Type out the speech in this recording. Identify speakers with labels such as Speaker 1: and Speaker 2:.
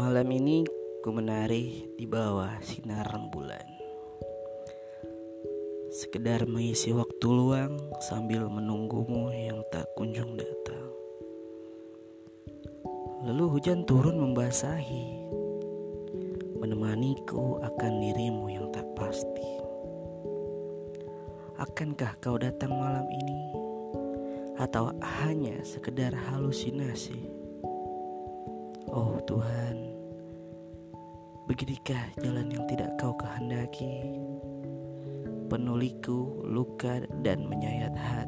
Speaker 1: Malam ini ku menari di bawah sinar rembulan Sekedar mengisi waktu luang sambil menunggumu yang tak kunjung datang Lalu hujan turun membasahi Menemaniku akan dirimu yang tak pasti Akankah kau datang malam ini? Atau hanya sekedar halusinasi? Oh Tuhan, beginikah jalan yang tidak kau kehendaki? Penuliku luka dan menyayat hati.